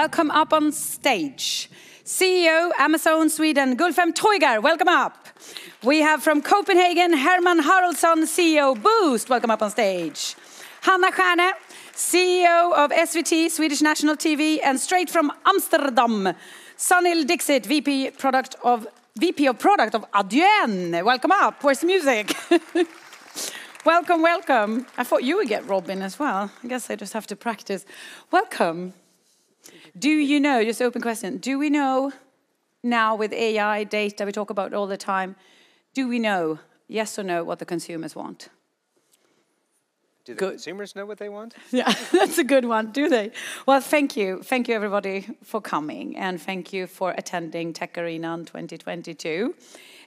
welcome up on stage. CEO, Amazon Sweden, Gulfem Toygar, welcome up. We have from Copenhagen, Hermann Haraldsson, CEO, Boozt, welcome up on stage. Hanna Stjärne, CEO of SVT, Swedish National TV, and straight from Amsterdam, Sunil Dixit, VP Product of VP of Product of Adyen. Welcome up. Where's the music? welcome, welcome. I thought you would get Robin as well. I guess I just have to practice. Welcome. Do you know, just open question, do we know now with AI data we talk about all the time, do we know, yes or no, what the consumers want? Do the good. consumers know what they want? Yeah, that's a good one, do they? Well, thank you. Thank you, everybody, for coming, and thank you for attending Tech Arena in 2022.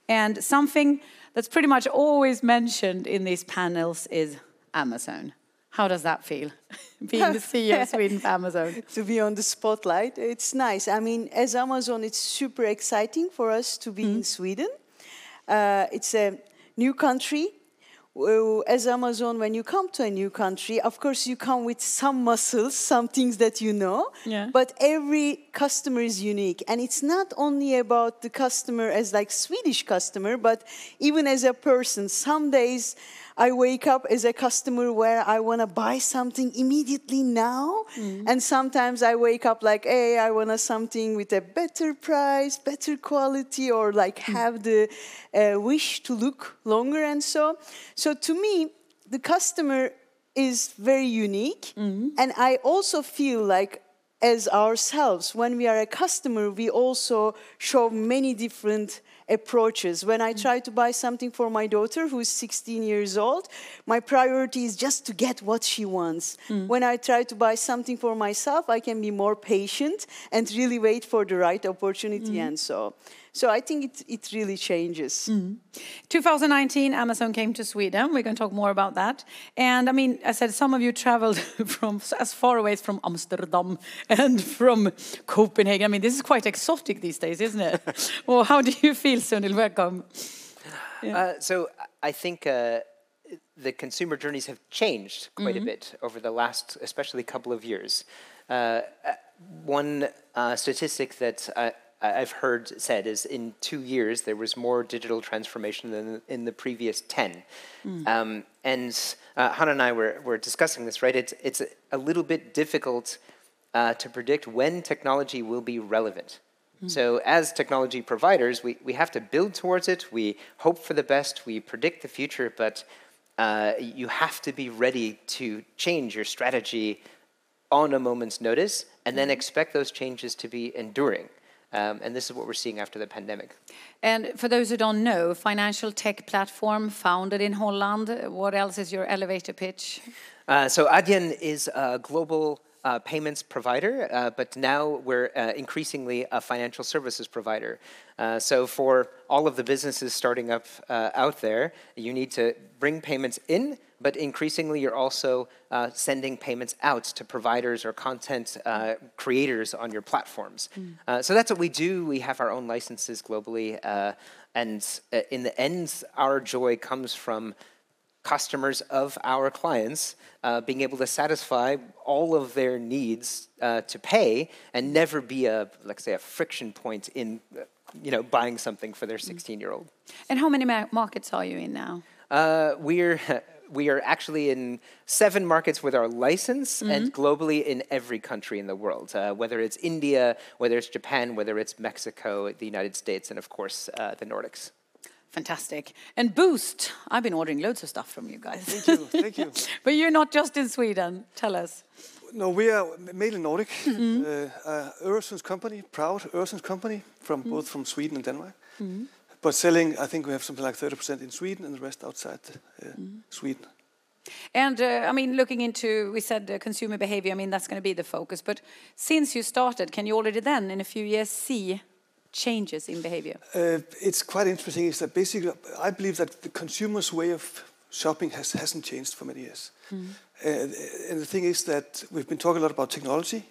And something that's pretty much always mentioned in these panels is Amazon. How does that feel, being the CEO of Sweden for Amazon? to be on the spotlight, it's nice. I mean, as Amazon, it's super exciting for us to be mm. in Sweden. Uh, it's a new country as Amazon, when you come to a new country, of course, you come with some muscles, some things that you know, yeah. but every customer is unique. And it's not only about the customer as like Swedish customer, but even as a person. Some days I wake up as a customer where I want to buy something immediately now. Mm. And sometimes I wake up like, hey, I want something with a better price, better quality, or like mm. have the uh, wish to look longer and so. So to me, the customer is very unique. Mm. And I also feel like as ourselves, when we are a customer, we also show many different approaches. When I try to buy something for my daughter, who's 16 years old, my priority is just to get what she wants. Mm. When I try to buy something for myself, I can be more patient and really wait for the right opportunity mm. and so. So I think it, it really changes. Mm. 2019, Amazon came to Sweden. We're going to talk more about that. And I mean, I said some of you traveled from as far away as from Amsterdam and from Copenhagen. I mean, this is quite exotic these days, isn't it? well, how do you feel, Sunil? Welcome. Yeah. Uh, so I think. Uh, the consumer journeys have changed quite mm -hmm. a bit over the last, especially couple of years. Uh, uh one uh, statistic that I've heard said is in two years there was more digital transformation than in the previous 10. Mm. Um, and uh, Hanna and I were, were discussing this, right? It's, it's a, little bit difficult uh, to predict when technology will be relevant. Mm. So, as technology providers, we, we have to build towards it, we hope for the best, we predict the future, but uh, you have to be ready to change your strategy on a moment's notice and then hmm. expect those changes to be enduring. Um, and this is what we're seeing after the pandemic. And for those who don't know, financial tech platform founded in Holland. What else is your elevator pitch? Uh, so Adyen is a global uh, payments provider, uh, but now we're uh, increasingly a financial services provider. Uh, so for all of the businesses starting up uh, out there, you need to bring payments in, but increasingly you're also uh, sending payments out to providers or content uh, creators on your platforms. Mm. Uh, so that's what we do. We have our own licenses globally. Uh, and in the end, our joy comes from customers of our clients uh, being able to satisfy all of their needs to pay and never be a, let's say, a friction point in you know, buying something for their 16 year old. And how many markets are you in now? Uh, we're we are actually in seven markets with our license mm-hmm. and globally in every country in the world, uh, whether it's India, whether it's Japan, whether it's Mexico, the United States, and of course uh, the Nordics. Fantastic. And Boozt, I've been ordering loads of stuff from you guys. Thank you, thank you. but you're not just in Sweden. Tell us. No, we are mainly Nordic. Mm-hmm. Uh, uh, Øresund's company, proud Øresund's company, from mm-hmm. both from Sweden and Denmark. Mm-hmm. But selling, I think we have something like 30% in Sweden and the rest outside uh, mm. Sweden. And uh, I mean, looking into, we said uh, consumer behavior, I mean, that's going to be the focus. But since you started, can you already then, in a few years, see changes in behavior? Uh, it's quite interesting. Is that basically, I believe that the consumer's way of shopping has, hasn't changed for many years. Mm. and the thing is that we've been talking a lot about technology.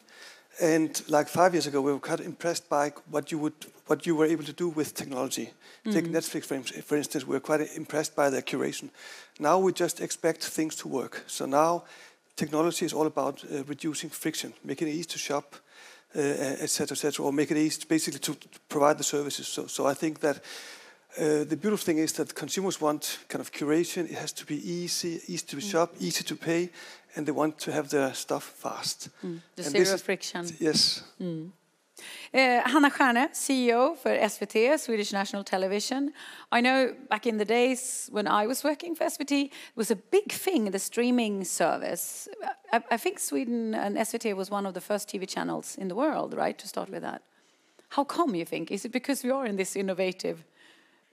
And like five years ago, we were quite impressed by what you would what you were able to do with technology. Mm. Take Netflix, for, for instance, we are quite impressed by the curation. Now we just expect things to work. So now technology is all about uh, reducing friction, making it easy to shop, uh, etc., etc., or make it easy, basically to provide the services. So, so I think that uh, the beautiful thing is that consumers want kind of curation. It has to be easy, easy to shop, easy to pay, and they want to have their stuff fast. Mm. The And zero this is- friction. Yes. Uh, Hanna Stjärne, CEO for SVT, Swedish National Television. I know back in the days when I was working for SVT, it was a big thing, the streaming service. I, I think Sweden and SVT was one of the first TV channels in the world, right, to start with that. How come, you think? Is it because we are in this innovative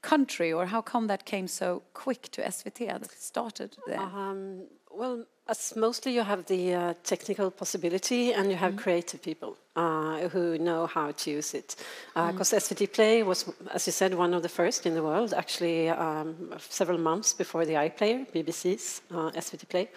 country, or how come that came so quick to SVT that started there? Um, well, as mostly you have the uh, technical possibility and you have creative people uh, who know how to use it. Because SVT Play was, as you said, one of the first in the world, actually um, several months before the iPlayer, BBC's uh, SVT Play.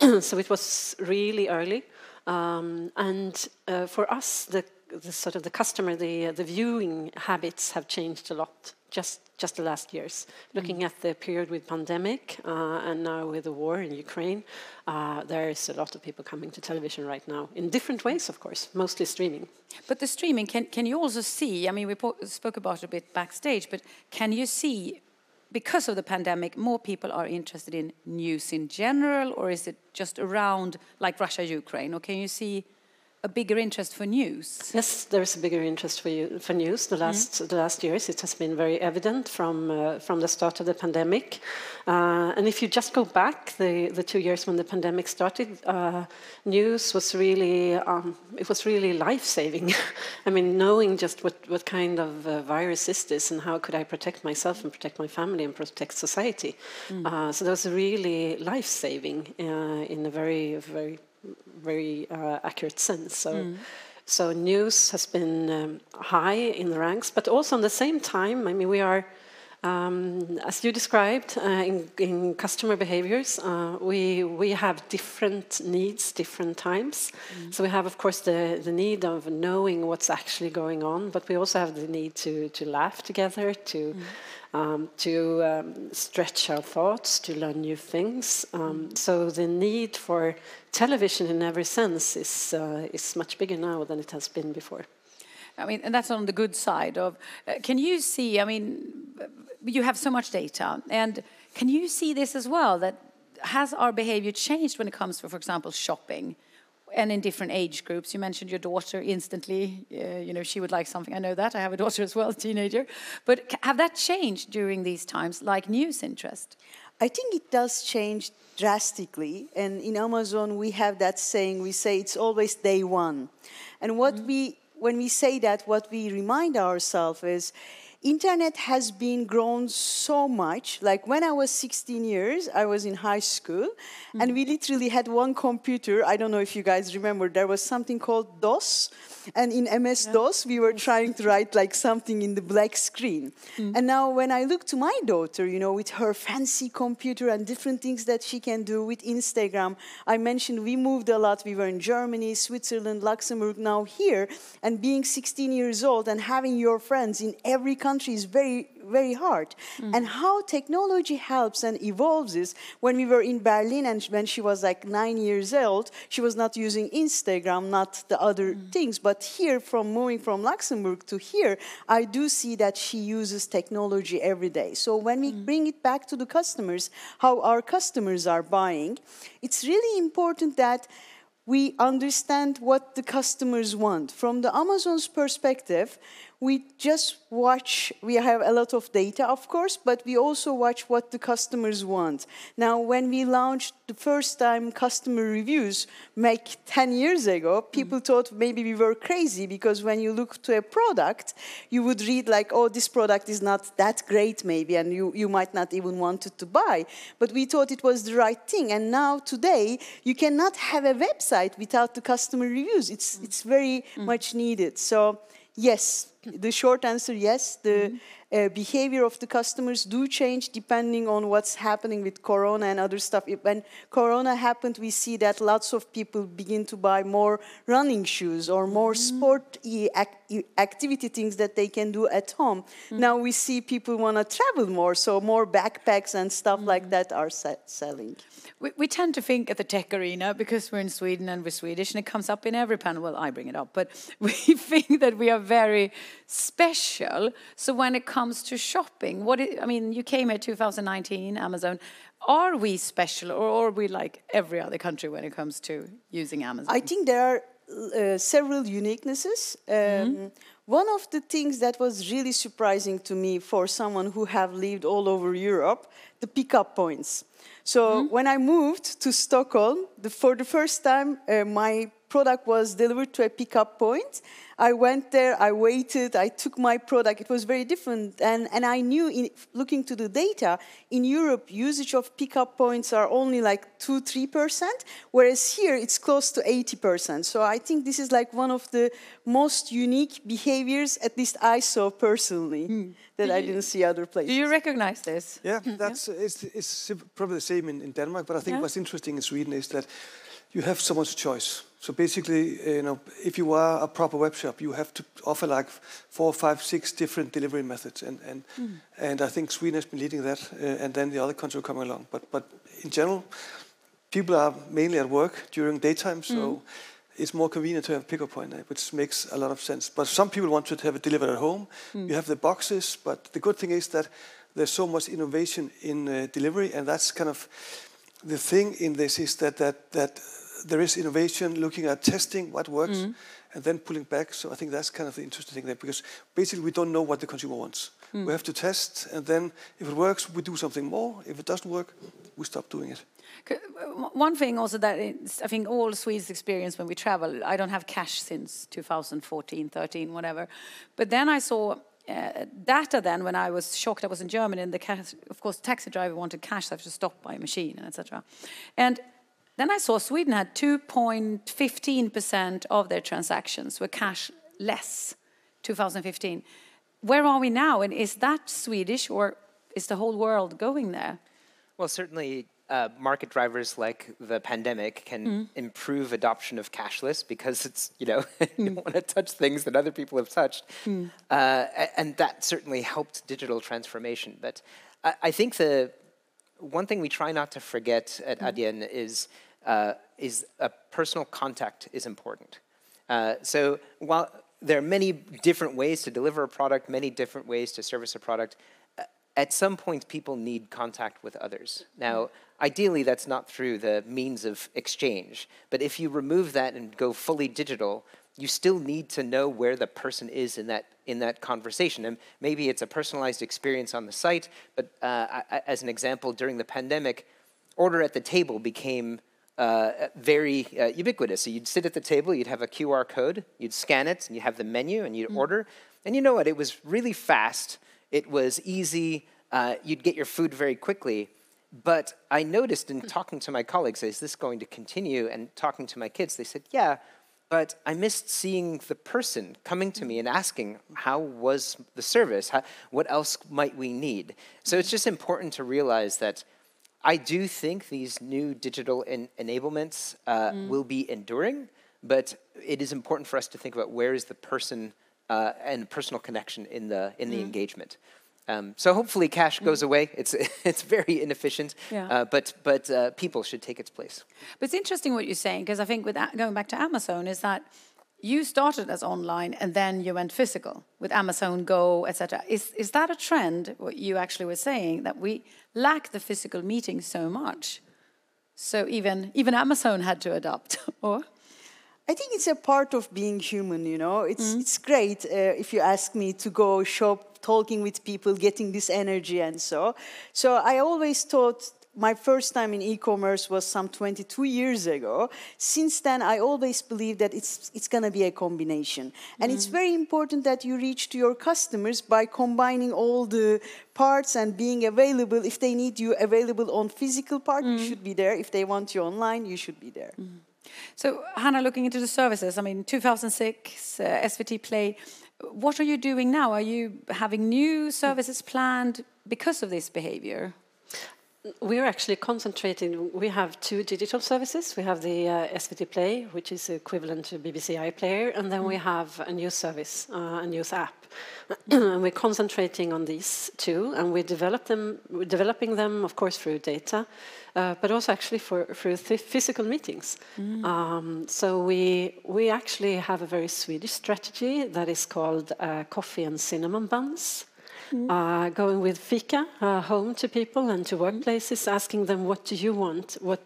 so it was really early. Um, and uh, for us, the, the sort of the customer, the, the viewing habits have changed a lot just just the last years. Looking at the period with pandemic uh, and now with the war in Ukraine, uh, there is a lot of people coming to television right now in different ways, of course, mostly streaming. But the streaming, can, can you also see? I mean, we po- spoke about it a bit backstage, but can you see, because of the pandemic, more people are interested in news in general, or is it just around like Russia, Ukraine? Or can you see a bigger interest for news? Yes, there is a bigger interest for you, for news. The last the last years, it has been very evident from uh, from the start of the pandemic. Uh, and if you just go back the, the two years when the pandemic started, uh, news was really um, it was really life saving. I mean, knowing just what what kind of uh, virus is this and how could I protect myself and protect my family and protect society. Uh, so that was really life saving uh, in a very very very uh, accurate sense. So, so news has been um, high in the ranks, but also at the same time, I mean, we are, um, as you described, uh, in, in customer behaviors, uh, we we have different needs, different times. So we have, of course, the the need of knowing what's actually going on, but we also have the need to to laugh together, to um, to um, stretch our thoughts, to learn new things. Um, so the need for television in every sense is uh, is much bigger now than it has been before. I mean, and that's on the good side of. Uh, can you see? I mean, you have so much data, and can you see this as well? That has our behavior changed when it comes to, for example, shopping, and in different age groups? You mentioned your daughter instantly. Uh, you know, she would like something. I know that. I have a daughter as well, a teenager. But have that changed during these times, like news interest? I think it does change drastically. And in Amazon, we have that saying, we say it's always day one. And what we, when we say that, what we remind ourselves is, internet has been grown so much. Like when i was 16 years i was in high school and we literally had one computer. I don't know if you guys remember. There was something called dos and in ms dos we were mm. trying to write like something in the black screen. Mm. And now when i look to my daughter you know with her fancy computer and different things that she can do with instagram i mentioned we moved a lot. We were in germany switzerland luxembourg now here. And being 16 years old and having your friends in every country is very very hard. Mm. And how technology helps and evolves is when we were in berlin and when she was like nine years old she was not using instagram not the other mm. things. But here from moving from luxembourg to here i do see that she uses technology every day. So when we mm. bring it back to the customers how our customers are buying it's really important that we understand what the customers want. From the Amazon's perspective, we just watch, we have a lot of data, of course, but we also watch what the customers want. Now, when we launched the first time customer reviews, like 10 years ago, people mm. thought maybe we were crazy because when you look to a product, you would read like, oh, this product is not that great maybe, and you, you might not even want it to buy. But we thought it was the right thing. And now today, you cannot have a website without the customer reviews. It's, mm. it's very mm. much needed. So yes, the short answer, yes. The mm-hmm. uh, behavior of the customers do change depending on what's happening with Corona and other stuff. If- When Corona happened, we see that lots of people begin to buy more running shoes or more mm-hmm. sport e- ac- e- activity things that they can do at home. Mm-hmm. Now we see people want to travel more, so more backpacks and stuff like that are se- selling. We, we tend to think at the tech arena because we're in Sweden and we're Swedish and it comes up in every panel. Well, I bring it up, but we think that we are very special. So when it comes to shopping, what I, I mean, you came here 2019, Amazon. Are we special or are we like every other country when it comes to using Amazon? I think there are uh, several uniquenesses. Um, One of the things that was really surprising to me for someone who have lived all over Europe, the pickup points. So when I moved to Stockholm, the, for the first time, uh, my product was delivered to a pickup point. I went there, I waited, I took my product. It was very different. And, and I knew, in, looking to the data, in Europe, usage of pickup points are only like 2 3%, whereas here it's close to 80%. So I think this is like one of the most unique behaviors, at least I saw personally, hmm. that I didn't see other places. Do you recognize this? Yeah, mm-hmm. that's it's, it's probably the same in, in Denmark. But I think Yeah. what's interesting in Sweden is that you have so much choice. So basically, you know, if you are a proper web shop, you have to offer like four, five, six different delivery methods, and and and I think Sweden has been leading that, uh, and then the other countries are coming along. But but in general, people are mainly at work during daytime, so. It's more convenient to have a pickup point, uh, which makes a lot of sense. But some people want to have it delivered at home. You have the boxes, but the good thing is that there's so much innovation in uh, delivery, and that's kind of the thing in this is that that that there is innovation, looking at testing what works, and then pulling back. So I think that's kind of the interesting thing there, because basically we don't know what the consumer wants. We have to test, and then if it works, we do something more. If it doesn't work, we stop doing it. One thing also that I think all Swedes experience when we travel, I don't have cash since 2014, 13, whatever. But then I saw uh, data then when I was shocked. I was in Germany and the cash, of course, taxi driver wanted cash, so I have to stop by a machine and etc. And then I saw Sweden had 2.15% of their transactions were cashless 2015. Where are we now? And is that Swedish or is the whole world going there? Well, certainly, uh, market drivers like the pandemic can improve adoption of cashless because it's you know you don't want to touch things that other people have touched, uh, and that certainly helped digital transformation. But I, I think the one thing we try not to forget at Adyen is uh, is a personal contact is important. Uh, so while there are many different ways to deliver a product, many different ways to service a product, uh, at some point people need contact with others. Now, ideally, that's not through the means of exchange, but if you remove that and go fully digital, you still need to know where the person is in that in that conversation. And maybe it's a personalized experience on the site, but uh, I- as an example, during the pandemic, order at the table became uh, very uh, ubiquitous. So you'd sit at the table, you'd have a QR code, you'd scan it, and you have the menu, and you'd order. And you know what? It was really fast. It was easy. Uh, you'd get your food very quickly. But I noticed in talking to my colleagues, is this going to continue? And talking to my kids, they said, yeah, but I missed seeing the person coming to me and asking, how was the service? How, what else might we need? So it's just important to realize that I do think these new digital en- enablements uh, will be enduring, but it is important for us to think about where is the person uh, and personal connection in the in the engagement. Um, so hopefully, cash goes away. It's it's very inefficient, Yeah. uh, but but uh, people should take its place. But it's interesting what you're saying because I think with that, going back to Amazon is that you started as online and then you went physical with Amazon Go, etc. Is is that a trend? What you actually were saying that we lack the physical meeting so much, so even even Amazon had to adopt, or I think it's a part of being human, you know. It's, it's great uh, if you ask me to go shop, talking with people, getting this energy and so. So I always thought my first time in e-commerce was some 22 years ago. Since then, I always believe that it's, it's going to be a combination. And it's mm. very important that you reach to your customers by combining all the parts and being available. If they need you available on physical part, you mm. should be there. If they want you online, you should be there. Mm. So, Hanna, looking into the services, I mean, 2006, uh, SVT Play, what are you doing now? Are you having new services planned because of this behavior? We're actually concentrating. We have two digital services. We have the uh, SVT Play, which is equivalent to BBC iPlayer, and then we mm. have a news service, uh, a news app. and we're concentrating on these two, and we develop them. We're developing them, of course, through data, uh, but also actually for through physical meetings. Mm. Um, so we we actually have a very Swedish strategy that is called uh, coffee and cinnamon buns uh, going with fika uh, home to people and to workplaces, asking them what do you want, what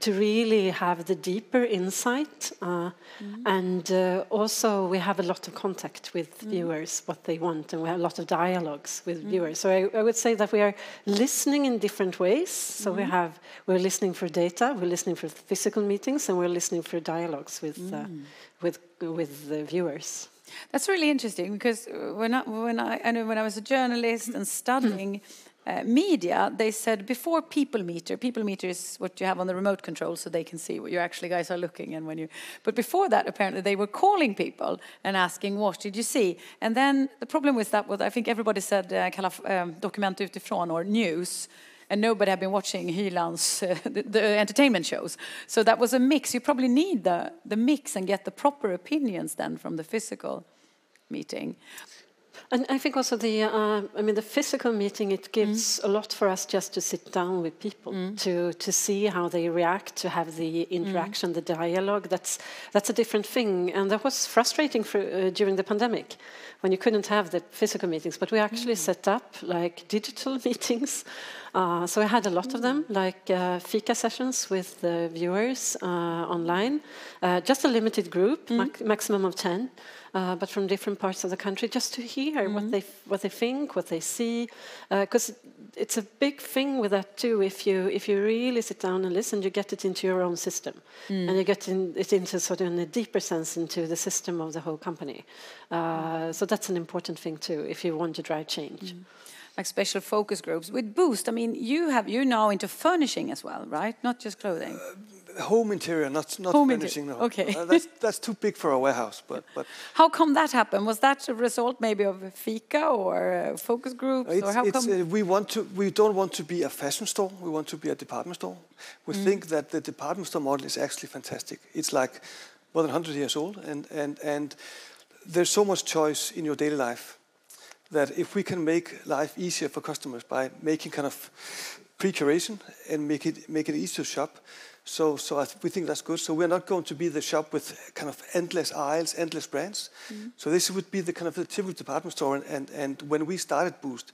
to really have the deeper insight, uh, mm. and uh, also we have a lot of contact with mm. viewers, what they want, and we have a lot of dialogues with mm. viewers. So I, I, would say that we are listening in different ways. So we have we're listening for data, we're listening for physical meetings, and we're listening for dialogues with uh, with with the viewers. That's really interesting because when I, when I, I know when I was a journalist and studying uh, media, they said before people meter, people meter is what you have on the remote control so they can see what you actually guys are looking and when you. But before that, apparently they were calling people and asking what did you see, and then the problem with that was I think everybody said uh, um, dokument utifrån or news and nobody had been watching Hylands, uh, the, the, entertainment shows. So that was a mix. You probably need the, the mix and get the proper opinions then from the physical meeting. And I think also the, uh, I mean, the physical meeting, it gives mm. a lot for us just to sit down with people, mm. to, to see how they react, to have the interaction, mm. the dialogue. That's, that's a different thing. And that was frustrating for, uh, during the pandemic when you couldn't have the physical meetings. But we actually mm. set up like digital meetings. Uh, so I had a lot of them, mm. like uh, fika sessions with the viewers uh, online, uh, just a limited group, mm. maximum of 10 uh, but from different parts of the country, just to hear mm -hmm. what they what they think, what they see, because uh, it's a big thing with that too. If you if you really sit down and listen, you get it into your own system, mm. and you get in, it into sort of in a deeper sense into the system of the whole company. Uh, so that's an important thing too, if you want to drive change. Mm like special focus groups with Boozt I mean, you have you're now into furnishing as well, right? Not just clothing. Uh, home interior, not not home finishing. No. Okay, uh, that's that's too big for a warehouse. But but how come that happened? Was that a result maybe of a Fika or uh, focus groups? It's, or how come? Uh, we want to. We don't want to be a fashion store. We want to be a department store. We mm. think that the department store model is actually fantastic. It's like more than 100 years old, and and and there's so much choice in your daily life that if we can make life easier for customers by making kind of pre-curation and make it make it easy to shop so, so we think that's good. So we're not going to be the shop with kind of endless aisles, endless brands. Mm-hmm. So this would be the kind of the typical department store. And, and, and when we started Boozt,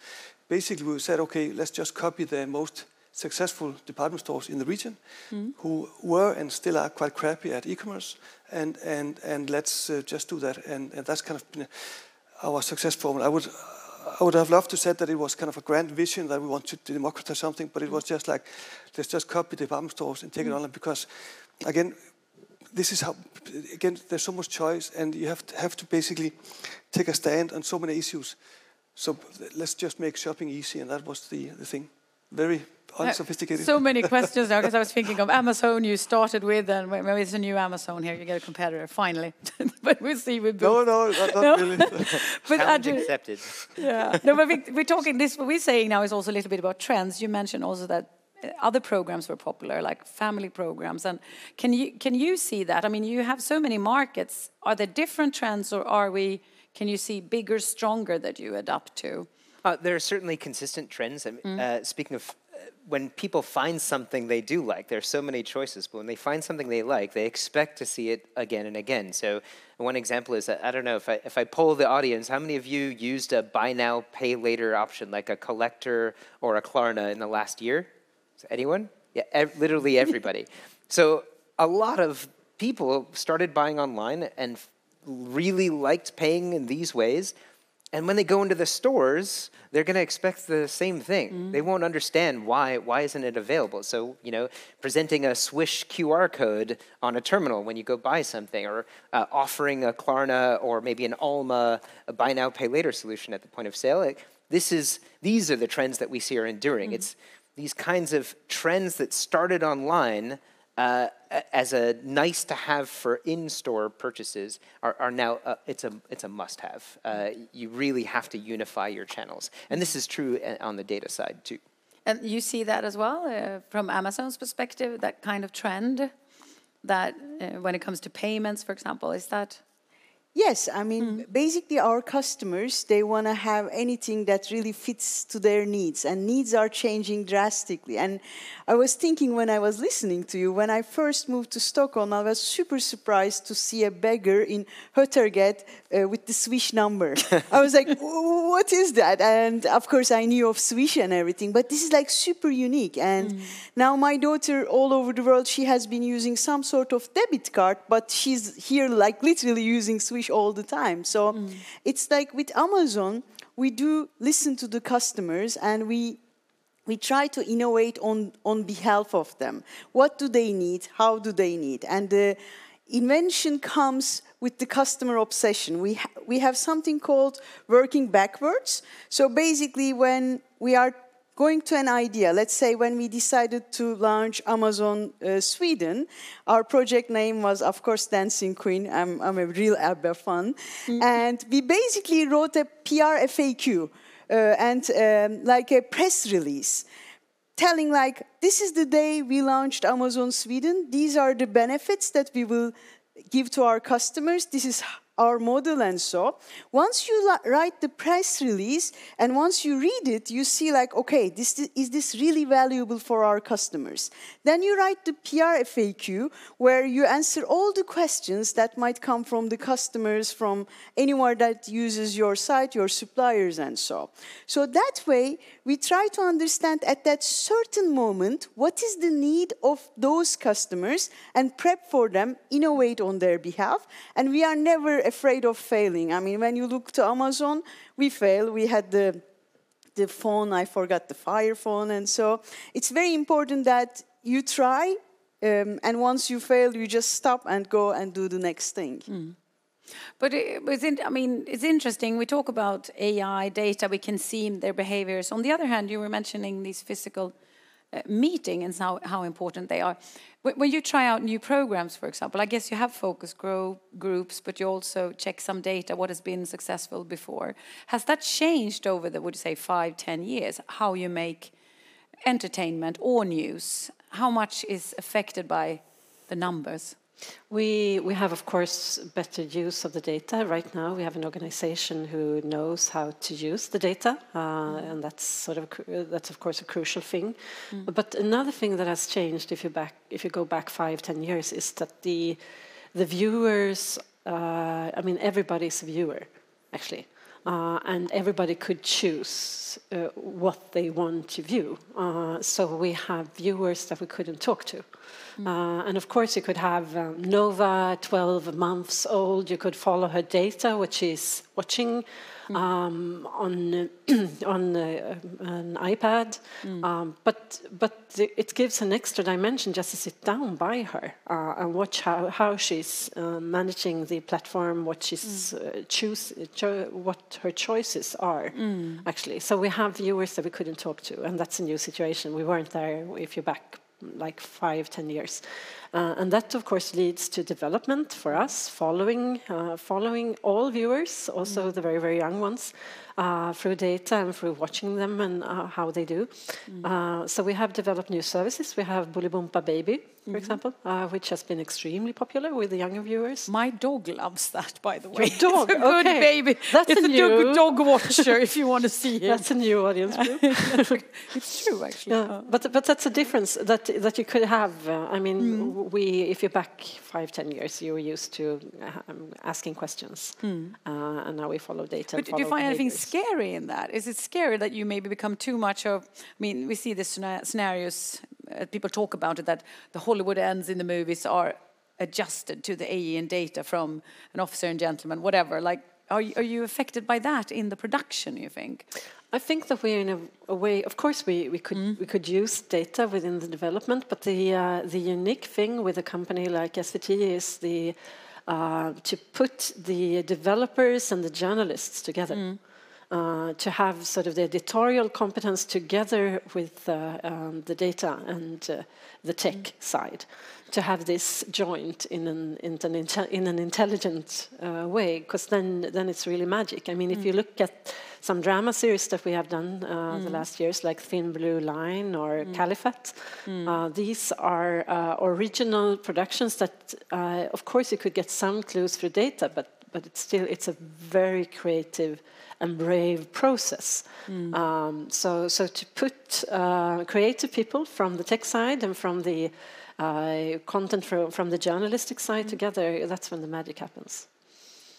basically we said, okay, let's just copy the most successful department stores in the region mm-hmm. who were and still are quite crappy at e-commerce. And, and, and let's uh, just do that. And, and that's kind of been our success formula. I would I would have loved to say that it was kind of a grand vision that we want to democratize something, but it was just like, let's just copy the department stores and take mm. it online because, again, this is how, again, there's so much choice and you have to, have to basically take a stand on so many issues. So let's just make shopping easy, and that was the, the thing. Very unsophisticated. So many questions now because I was thinking of Amazon you started with, and maybe it's a new Amazon here. You get a competitor finally, but we'll see with. No, no, not, not no? really. but Andrew, accepted. Yeah, no, but we, we're talking. This what we're saying now is also a little bit about trends. You mentioned also that uh, other programs were popular, like family programs. And can you can you see that? I mean, you have so many markets. Are there different trends, or are we? Can you see bigger, stronger that you adapt to? Uh, there are certainly consistent trends. I mean, mm. uh, speaking of when people find something they do like, there are so many choices, but when they find something they like, they expect to see it again and again. So one example is that, I don't know, if I, if I poll the audience, how many of you used a buy now, pay later option like a collector or a Klarna in the last year? Anyone? Yeah, ev- literally everybody. so a lot of people started buying online and really liked paying in these ways and when they go into the stores, they're going to expect the same thing. Mm. They won't understand why why isn't it available. So you know, presenting a Swish QR code on a terminal when you go buy something, or uh, offering a Klarna or maybe an Alma a buy now pay later solution at the point of sale. Like, this is these are the trends that we see are enduring. Mm. It's these kinds of trends that started online uh, as a nice to have for in-store purchases are, are now uh, it's a it's a must-have. Uh, you really have to unify your channels, and this is true uh, on the data side too. And you see that as well uh, from Amazon's perspective, that kind of trend, that when it comes to payments, for example, is that Yes, I mean, Mm. basically, our customers they want to have anything that really fits to their needs, and needs are changing drastically. And I was thinking when I was listening to you, when I first moved to Stockholm, I was super surprised to see a beggar in Hötorget uh, with the Swish number. I was like, what is that? And of course, I knew of Swish and everything, but this is like super unique. And now my daughter, all over the world, she has been using some sort of debit card, but she's here like literally using Swish all the time. So mm. it's like with Amazon, we do listen to the customers and we we try to innovate on, on behalf of them. What do they need? How do they need? And the invention comes with the customer obsession. We, ha- we have something called working backwards. So basically, when we are going to an idea, let's say when we decided to launch Amazon uh, Sweden, our project name was, of course, Dancing Queen. I'm, I'm a real ABBA fan. And we basically wrote a PR FAQ uh, and um, like a press release telling like this is the day we launched amazon sweden these are the benefits that we will give to our customers this is our model and so once you write the press release and once you read it you see like okay this is this really valuable for our customers? Then you write the pr faq where you answer all the questions that might come from the customers from anyone that uses your site your suppliers and so. So that way we try to understand at that certain moment what is the need of those customers and prep for them, innovate on their behalf. And we are never afraid of failing. I mean, when you look to Amazon, we fail. We had the the phone, I forgot the Fire phone. And so it's very important that you try. Um, and once you fail, you just stop and go and do the next thing. But it was in, I mean, it's interesting. We talk about AI data. We can see their behaviors. On the other hand, you were mentioning these physical uh, and how, how important they are. When, when you try out new programs, for example, I guess you have focus grow groups, but you also check some data, what has been successful before. Has that changed over the, would you say, five, ten years, how you make entertainment or news? How much is affected by the numbers? We, we have, of course, better use of the data. Right now, we have an organization who knows how to use the data, uh, and that's sort of that's of course a crucial thing. But another thing that has changed, if you back if you go back five, ten years, is that the the viewers. Uh, I mean, everybody's a viewer, actually. Uh, and everybody could choose uh, what they want to view. Uh, so we have viewers that we couldn't talk to. Uh, and of course, you could have um, Nova, 12 months old. You could follow her data, which is watching um, on on uh, an iPad. Um, but but it gives an extra dimension just to sit down by her uh, and watch how, how she's uh, managing the platform, what she's uh, choose, cho- what her choices are actually. So we have viewers that we couldn't talk to, and that's a new situation. We weren't there if you're back like five, ten years. Uh, and that, of course, leads to development for us, following, uh, following all viewers, also the very, very young ones, uh, through data and through watching them and uh, how they do. Uh, so we have developed new services. We have Bolibompa Baby, for example, uh, which has been extremely popular with the younger viewers. My dog loves that, by the way. Your dog? It's a good Okay. baby. That's it's a dog, new- dog watcher if you want to see him. That's a new audience group. it's true, actually. Yeah, but but that's a difference that that you could have. Uh, I mean, Mm. We if you're back five ten years, you were used to um, asking questions, uh, and now we follow data. Mm. But and do you follow find anything scary in that? Is it scary that you maybe become too much of? I mean, we see the scenarios. Uh, people talk about it that the Hollywood ends in the movies are adjusted to the AE and data from an officer and gentleman, whatever. Like, are you, are you affected by that in the production? You think? I think that we're in a, a way. Of course, we, we could Mm. we could use data within the development, but the uh, the unique thing with a company like SVT is the uh, to put the developers and the journalists together. Mm. uh, to have sort of the editorial competence together with uh, um, the data and uh, the tech mm. side, to have this joint in an, in an, in an intelligent uh, way, because then, then it's really magic. I mean, mm. if you look at some drama series that we have done uh, mm. the last years, like Thin Blue Line or mm. Caliphate, mm. uh, these are original productions that, of course, you could get some clues through data, but but it's still it's a very creative and brave process. Mm. Um, so, so to put uh, creative people from the tech side and from the uh, content from, from the journalistic side mm. together, that's when the magic happens.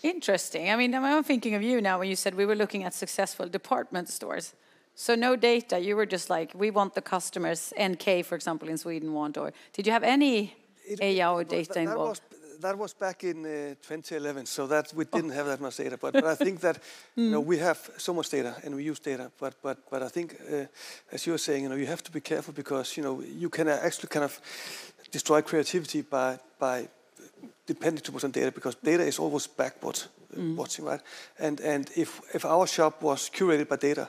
Interesting. I mean, I'm thinking of you now when you said we were looking at successful department stores. So no data. You were just like, we want the customers. NK, for example, in Sweden want. Or did you have any it, data that, involved? That was, that was back in uh, 2011. So that we didn't oh. have that much data. But, but I think that mm. you know, hmm. we have so much data and we use data. But but but I think, uh, as you were saying, you know, you have to be careful because you know you can actually kind of destroy creativity by by depending too much on data because data is always backward mm. watching, right? And and if if our shop was curated by data,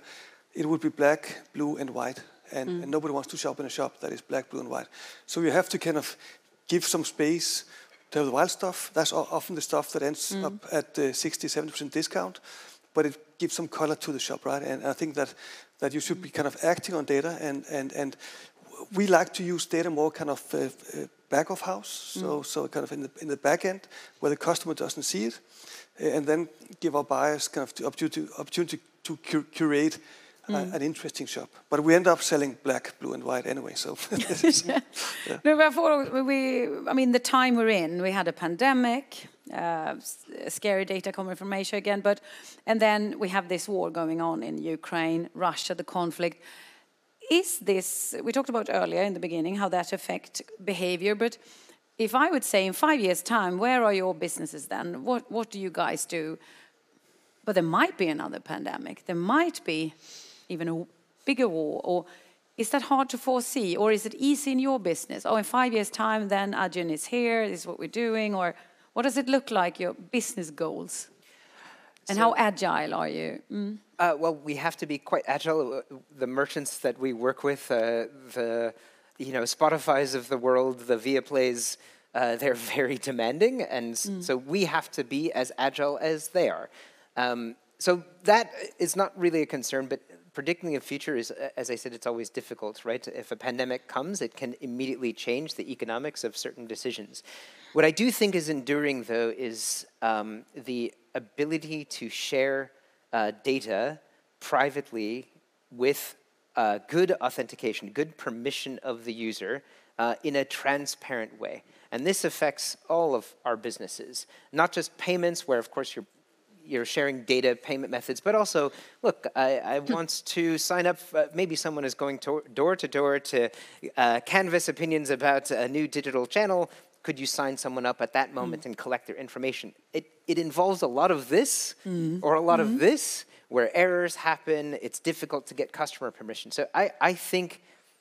it would be black, blue, and white. And, mm. and nobody wants to shop in a shop that is black, blue, and white. So you have to kind of give some space to have the wild stuff. That's often the stuff that ends mm. up at uh, 60, 70% discount, but it gives some color to the shop, right? And I think that that you should be kind of acting on data and and and we like to use data more kind of uh, uh, back of house, so mm. so kind of in the in the back end where the customer doesn't see it, uh, and then give our buyers kind of the opportunity opportunity to cur curate mm. an interesting shop. But we end up selling black, blue, and white anyway. So, yeah. yeah. no, before we, I mean, the time we're in, we had a pandemic. Uh, scary data coming from Asia again, but and then we have this war going on in Ukraine, Russia, the conflict is this, we talked about earlier in the beginning how that affect behavior, but if I would say in five years' time, where are your businesses then? What, what do you guys do? But there might be another pandemic. There might be even a bigger war. Or is that hard to foresee? Or is it easy in your business? Oh, in five years' time, then Adyen is here, this is what we're doing. Or what does it look like, your business goals? And so, how agile are you? Mm. Uh, well, we have to be quite agile. The merchants that we work with, uh, the you know Spotify's of the world, the Viaplays, uh, they're very demanding, and mm. so we have to be as agile as they are. Um, so that is not really a concern, but predicting the future is, as I said, it's always difficult, right? If a pandemic comes, it can immediately change the economics of certain decisions. What I do think is enduring, though, is um, the ability to share uh, data privately with uh, good authentication, good permission of the user uh, in a transparent way. And this affects all of our businesses, not just payments, where of course you're you're sharing data payment methods, but also, look, I, I want to sign up. Uh, maybe someone is going to, door to door to uh, canvass opinions about a new digital channel could you sign someone up at that hmm. moment mm. and collect their information? It, it involves a lot of this mm. or a lot mm -hmm. of mm-hmm. this where errors happen. It's difficult to get customer permission. So I, I think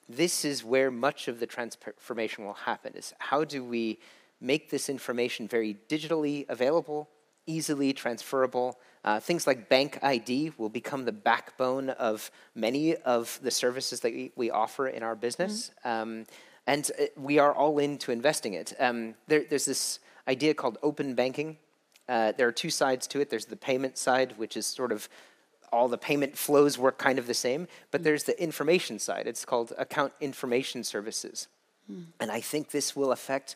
this is where much of the transformation will happen is how do we make this information very digitally available, easily transferable. Uh, things like Bank ID will become the backbone of many of the services that we, we offer in our business. -hmm. Um, and uh, we are all into investing it. Um, there, there's this idea called open banking. Uh, there are two sides to it. There's the payment side, which is sort of all the payment flows work kind of the same, but there's the information side. It's called account information services. Mm. And I think this will affect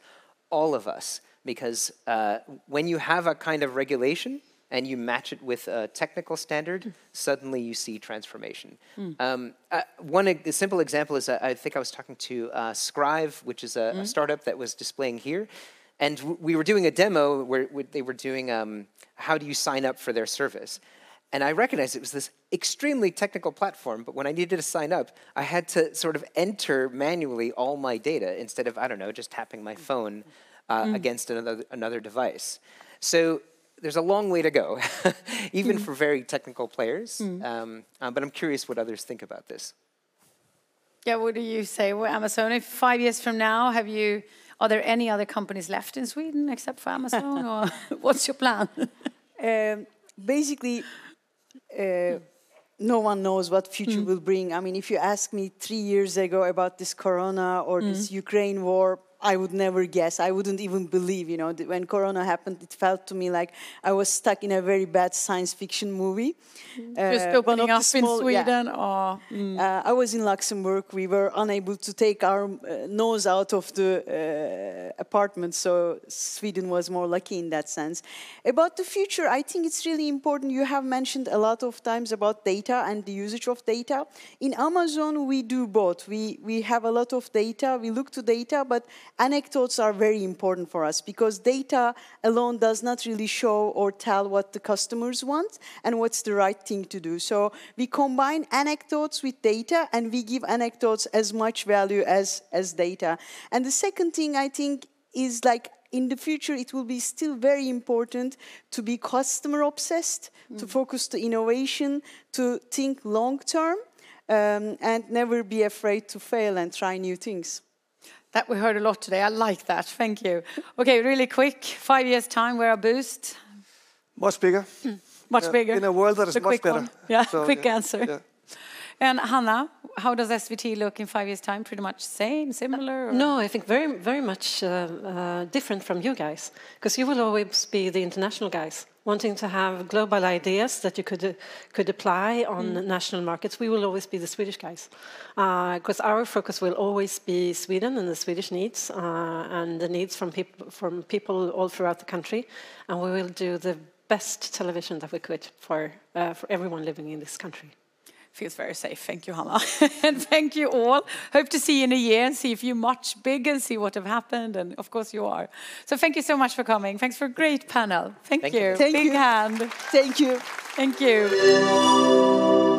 all of us because uh, when you have a kind of regulation, and you match it with a technical standard, mm. suddenly you see transformation. Mm. Um, uh, one simple example is uh, I think I was talking to uh, Scrive, which is a, mm. a, hmm. startup that was displaying here, and we were doing a demo where, where they were doing um, how do you sign up for their service. And I recognized it was this extremely technical platform, but when I needed to sign up, I had to sort of enter manually all my data instead of, I don't know, just tapping my phone uh, hmm. against another, another device. So there's a long way to go, even mm. for very technical players. Mm. Um, uh, but I'm curious what others think about this. Yeah, what do you say, well, Amazon? If five years from now, have you? Are there any other companies left in Sweden except for Amazon, or what's your plan? Um, basically, uh, no one knows what future will bring. I mean, if you ask me three years ago about this corona or this Ukraine war, I would never guess. I wouldn't even believe, you know, that when Corona happened, it felt to me like I was stuck in a very bad science fiction movie. Just Uh, opening up the in small- yeah. Sweden or Uh, I was in Luxembourg. We were unable to take our uh, nose out of the uh, apartment, so Sweden was more lucky in that sense. About the future, I think it's really important. You have mentioned a lot of times about data and the usage of data. In Amazon, we do both. We, we have a lot of data, we look to data, but anecdotes are very important for us because data alone does not really show or tell what the customers want and what's the right thing to do. So we combine anecdotes with data and we give anecdotes as much value as, as data. And the second thing I think is like in the future it will be still very important to be customer obsessed, to focus to innovation, to think long term. Um, and never be afraid to fail and try new things. That we heard a lot today. I like that. Thank you. Okay, really quick. Five years time, we're a Boozt. Much bigger. Hmm. Much Yeah, bigger. in a world that is The much quick better. one. Yeah, So, quick yeah, answer. yeah. And Hanna, how does SVT look in five years' time? Pretty much same, similar? or- No, I think very, very much uh, uh, different from you guys, because you will always be the international guys, wanting to have global ideas that you could uh, could apply on national markets. We will always be the Swedish guys, because our focus will always be Sweden and the Swedish needs uh, and the needs from people from people all throughout the country, and we will do the best television that we could for uh, for everyone living in this country. Feels very safe. Thank you, Hanna. and thank you all. Hope to see you in a year and see if you're much bigger and see what have happened. And of course, you are. So thank you so much for coming. Thanks for a great panel. Thank, Thank you. you. Thank Big you. hand. Thank you. Thank you.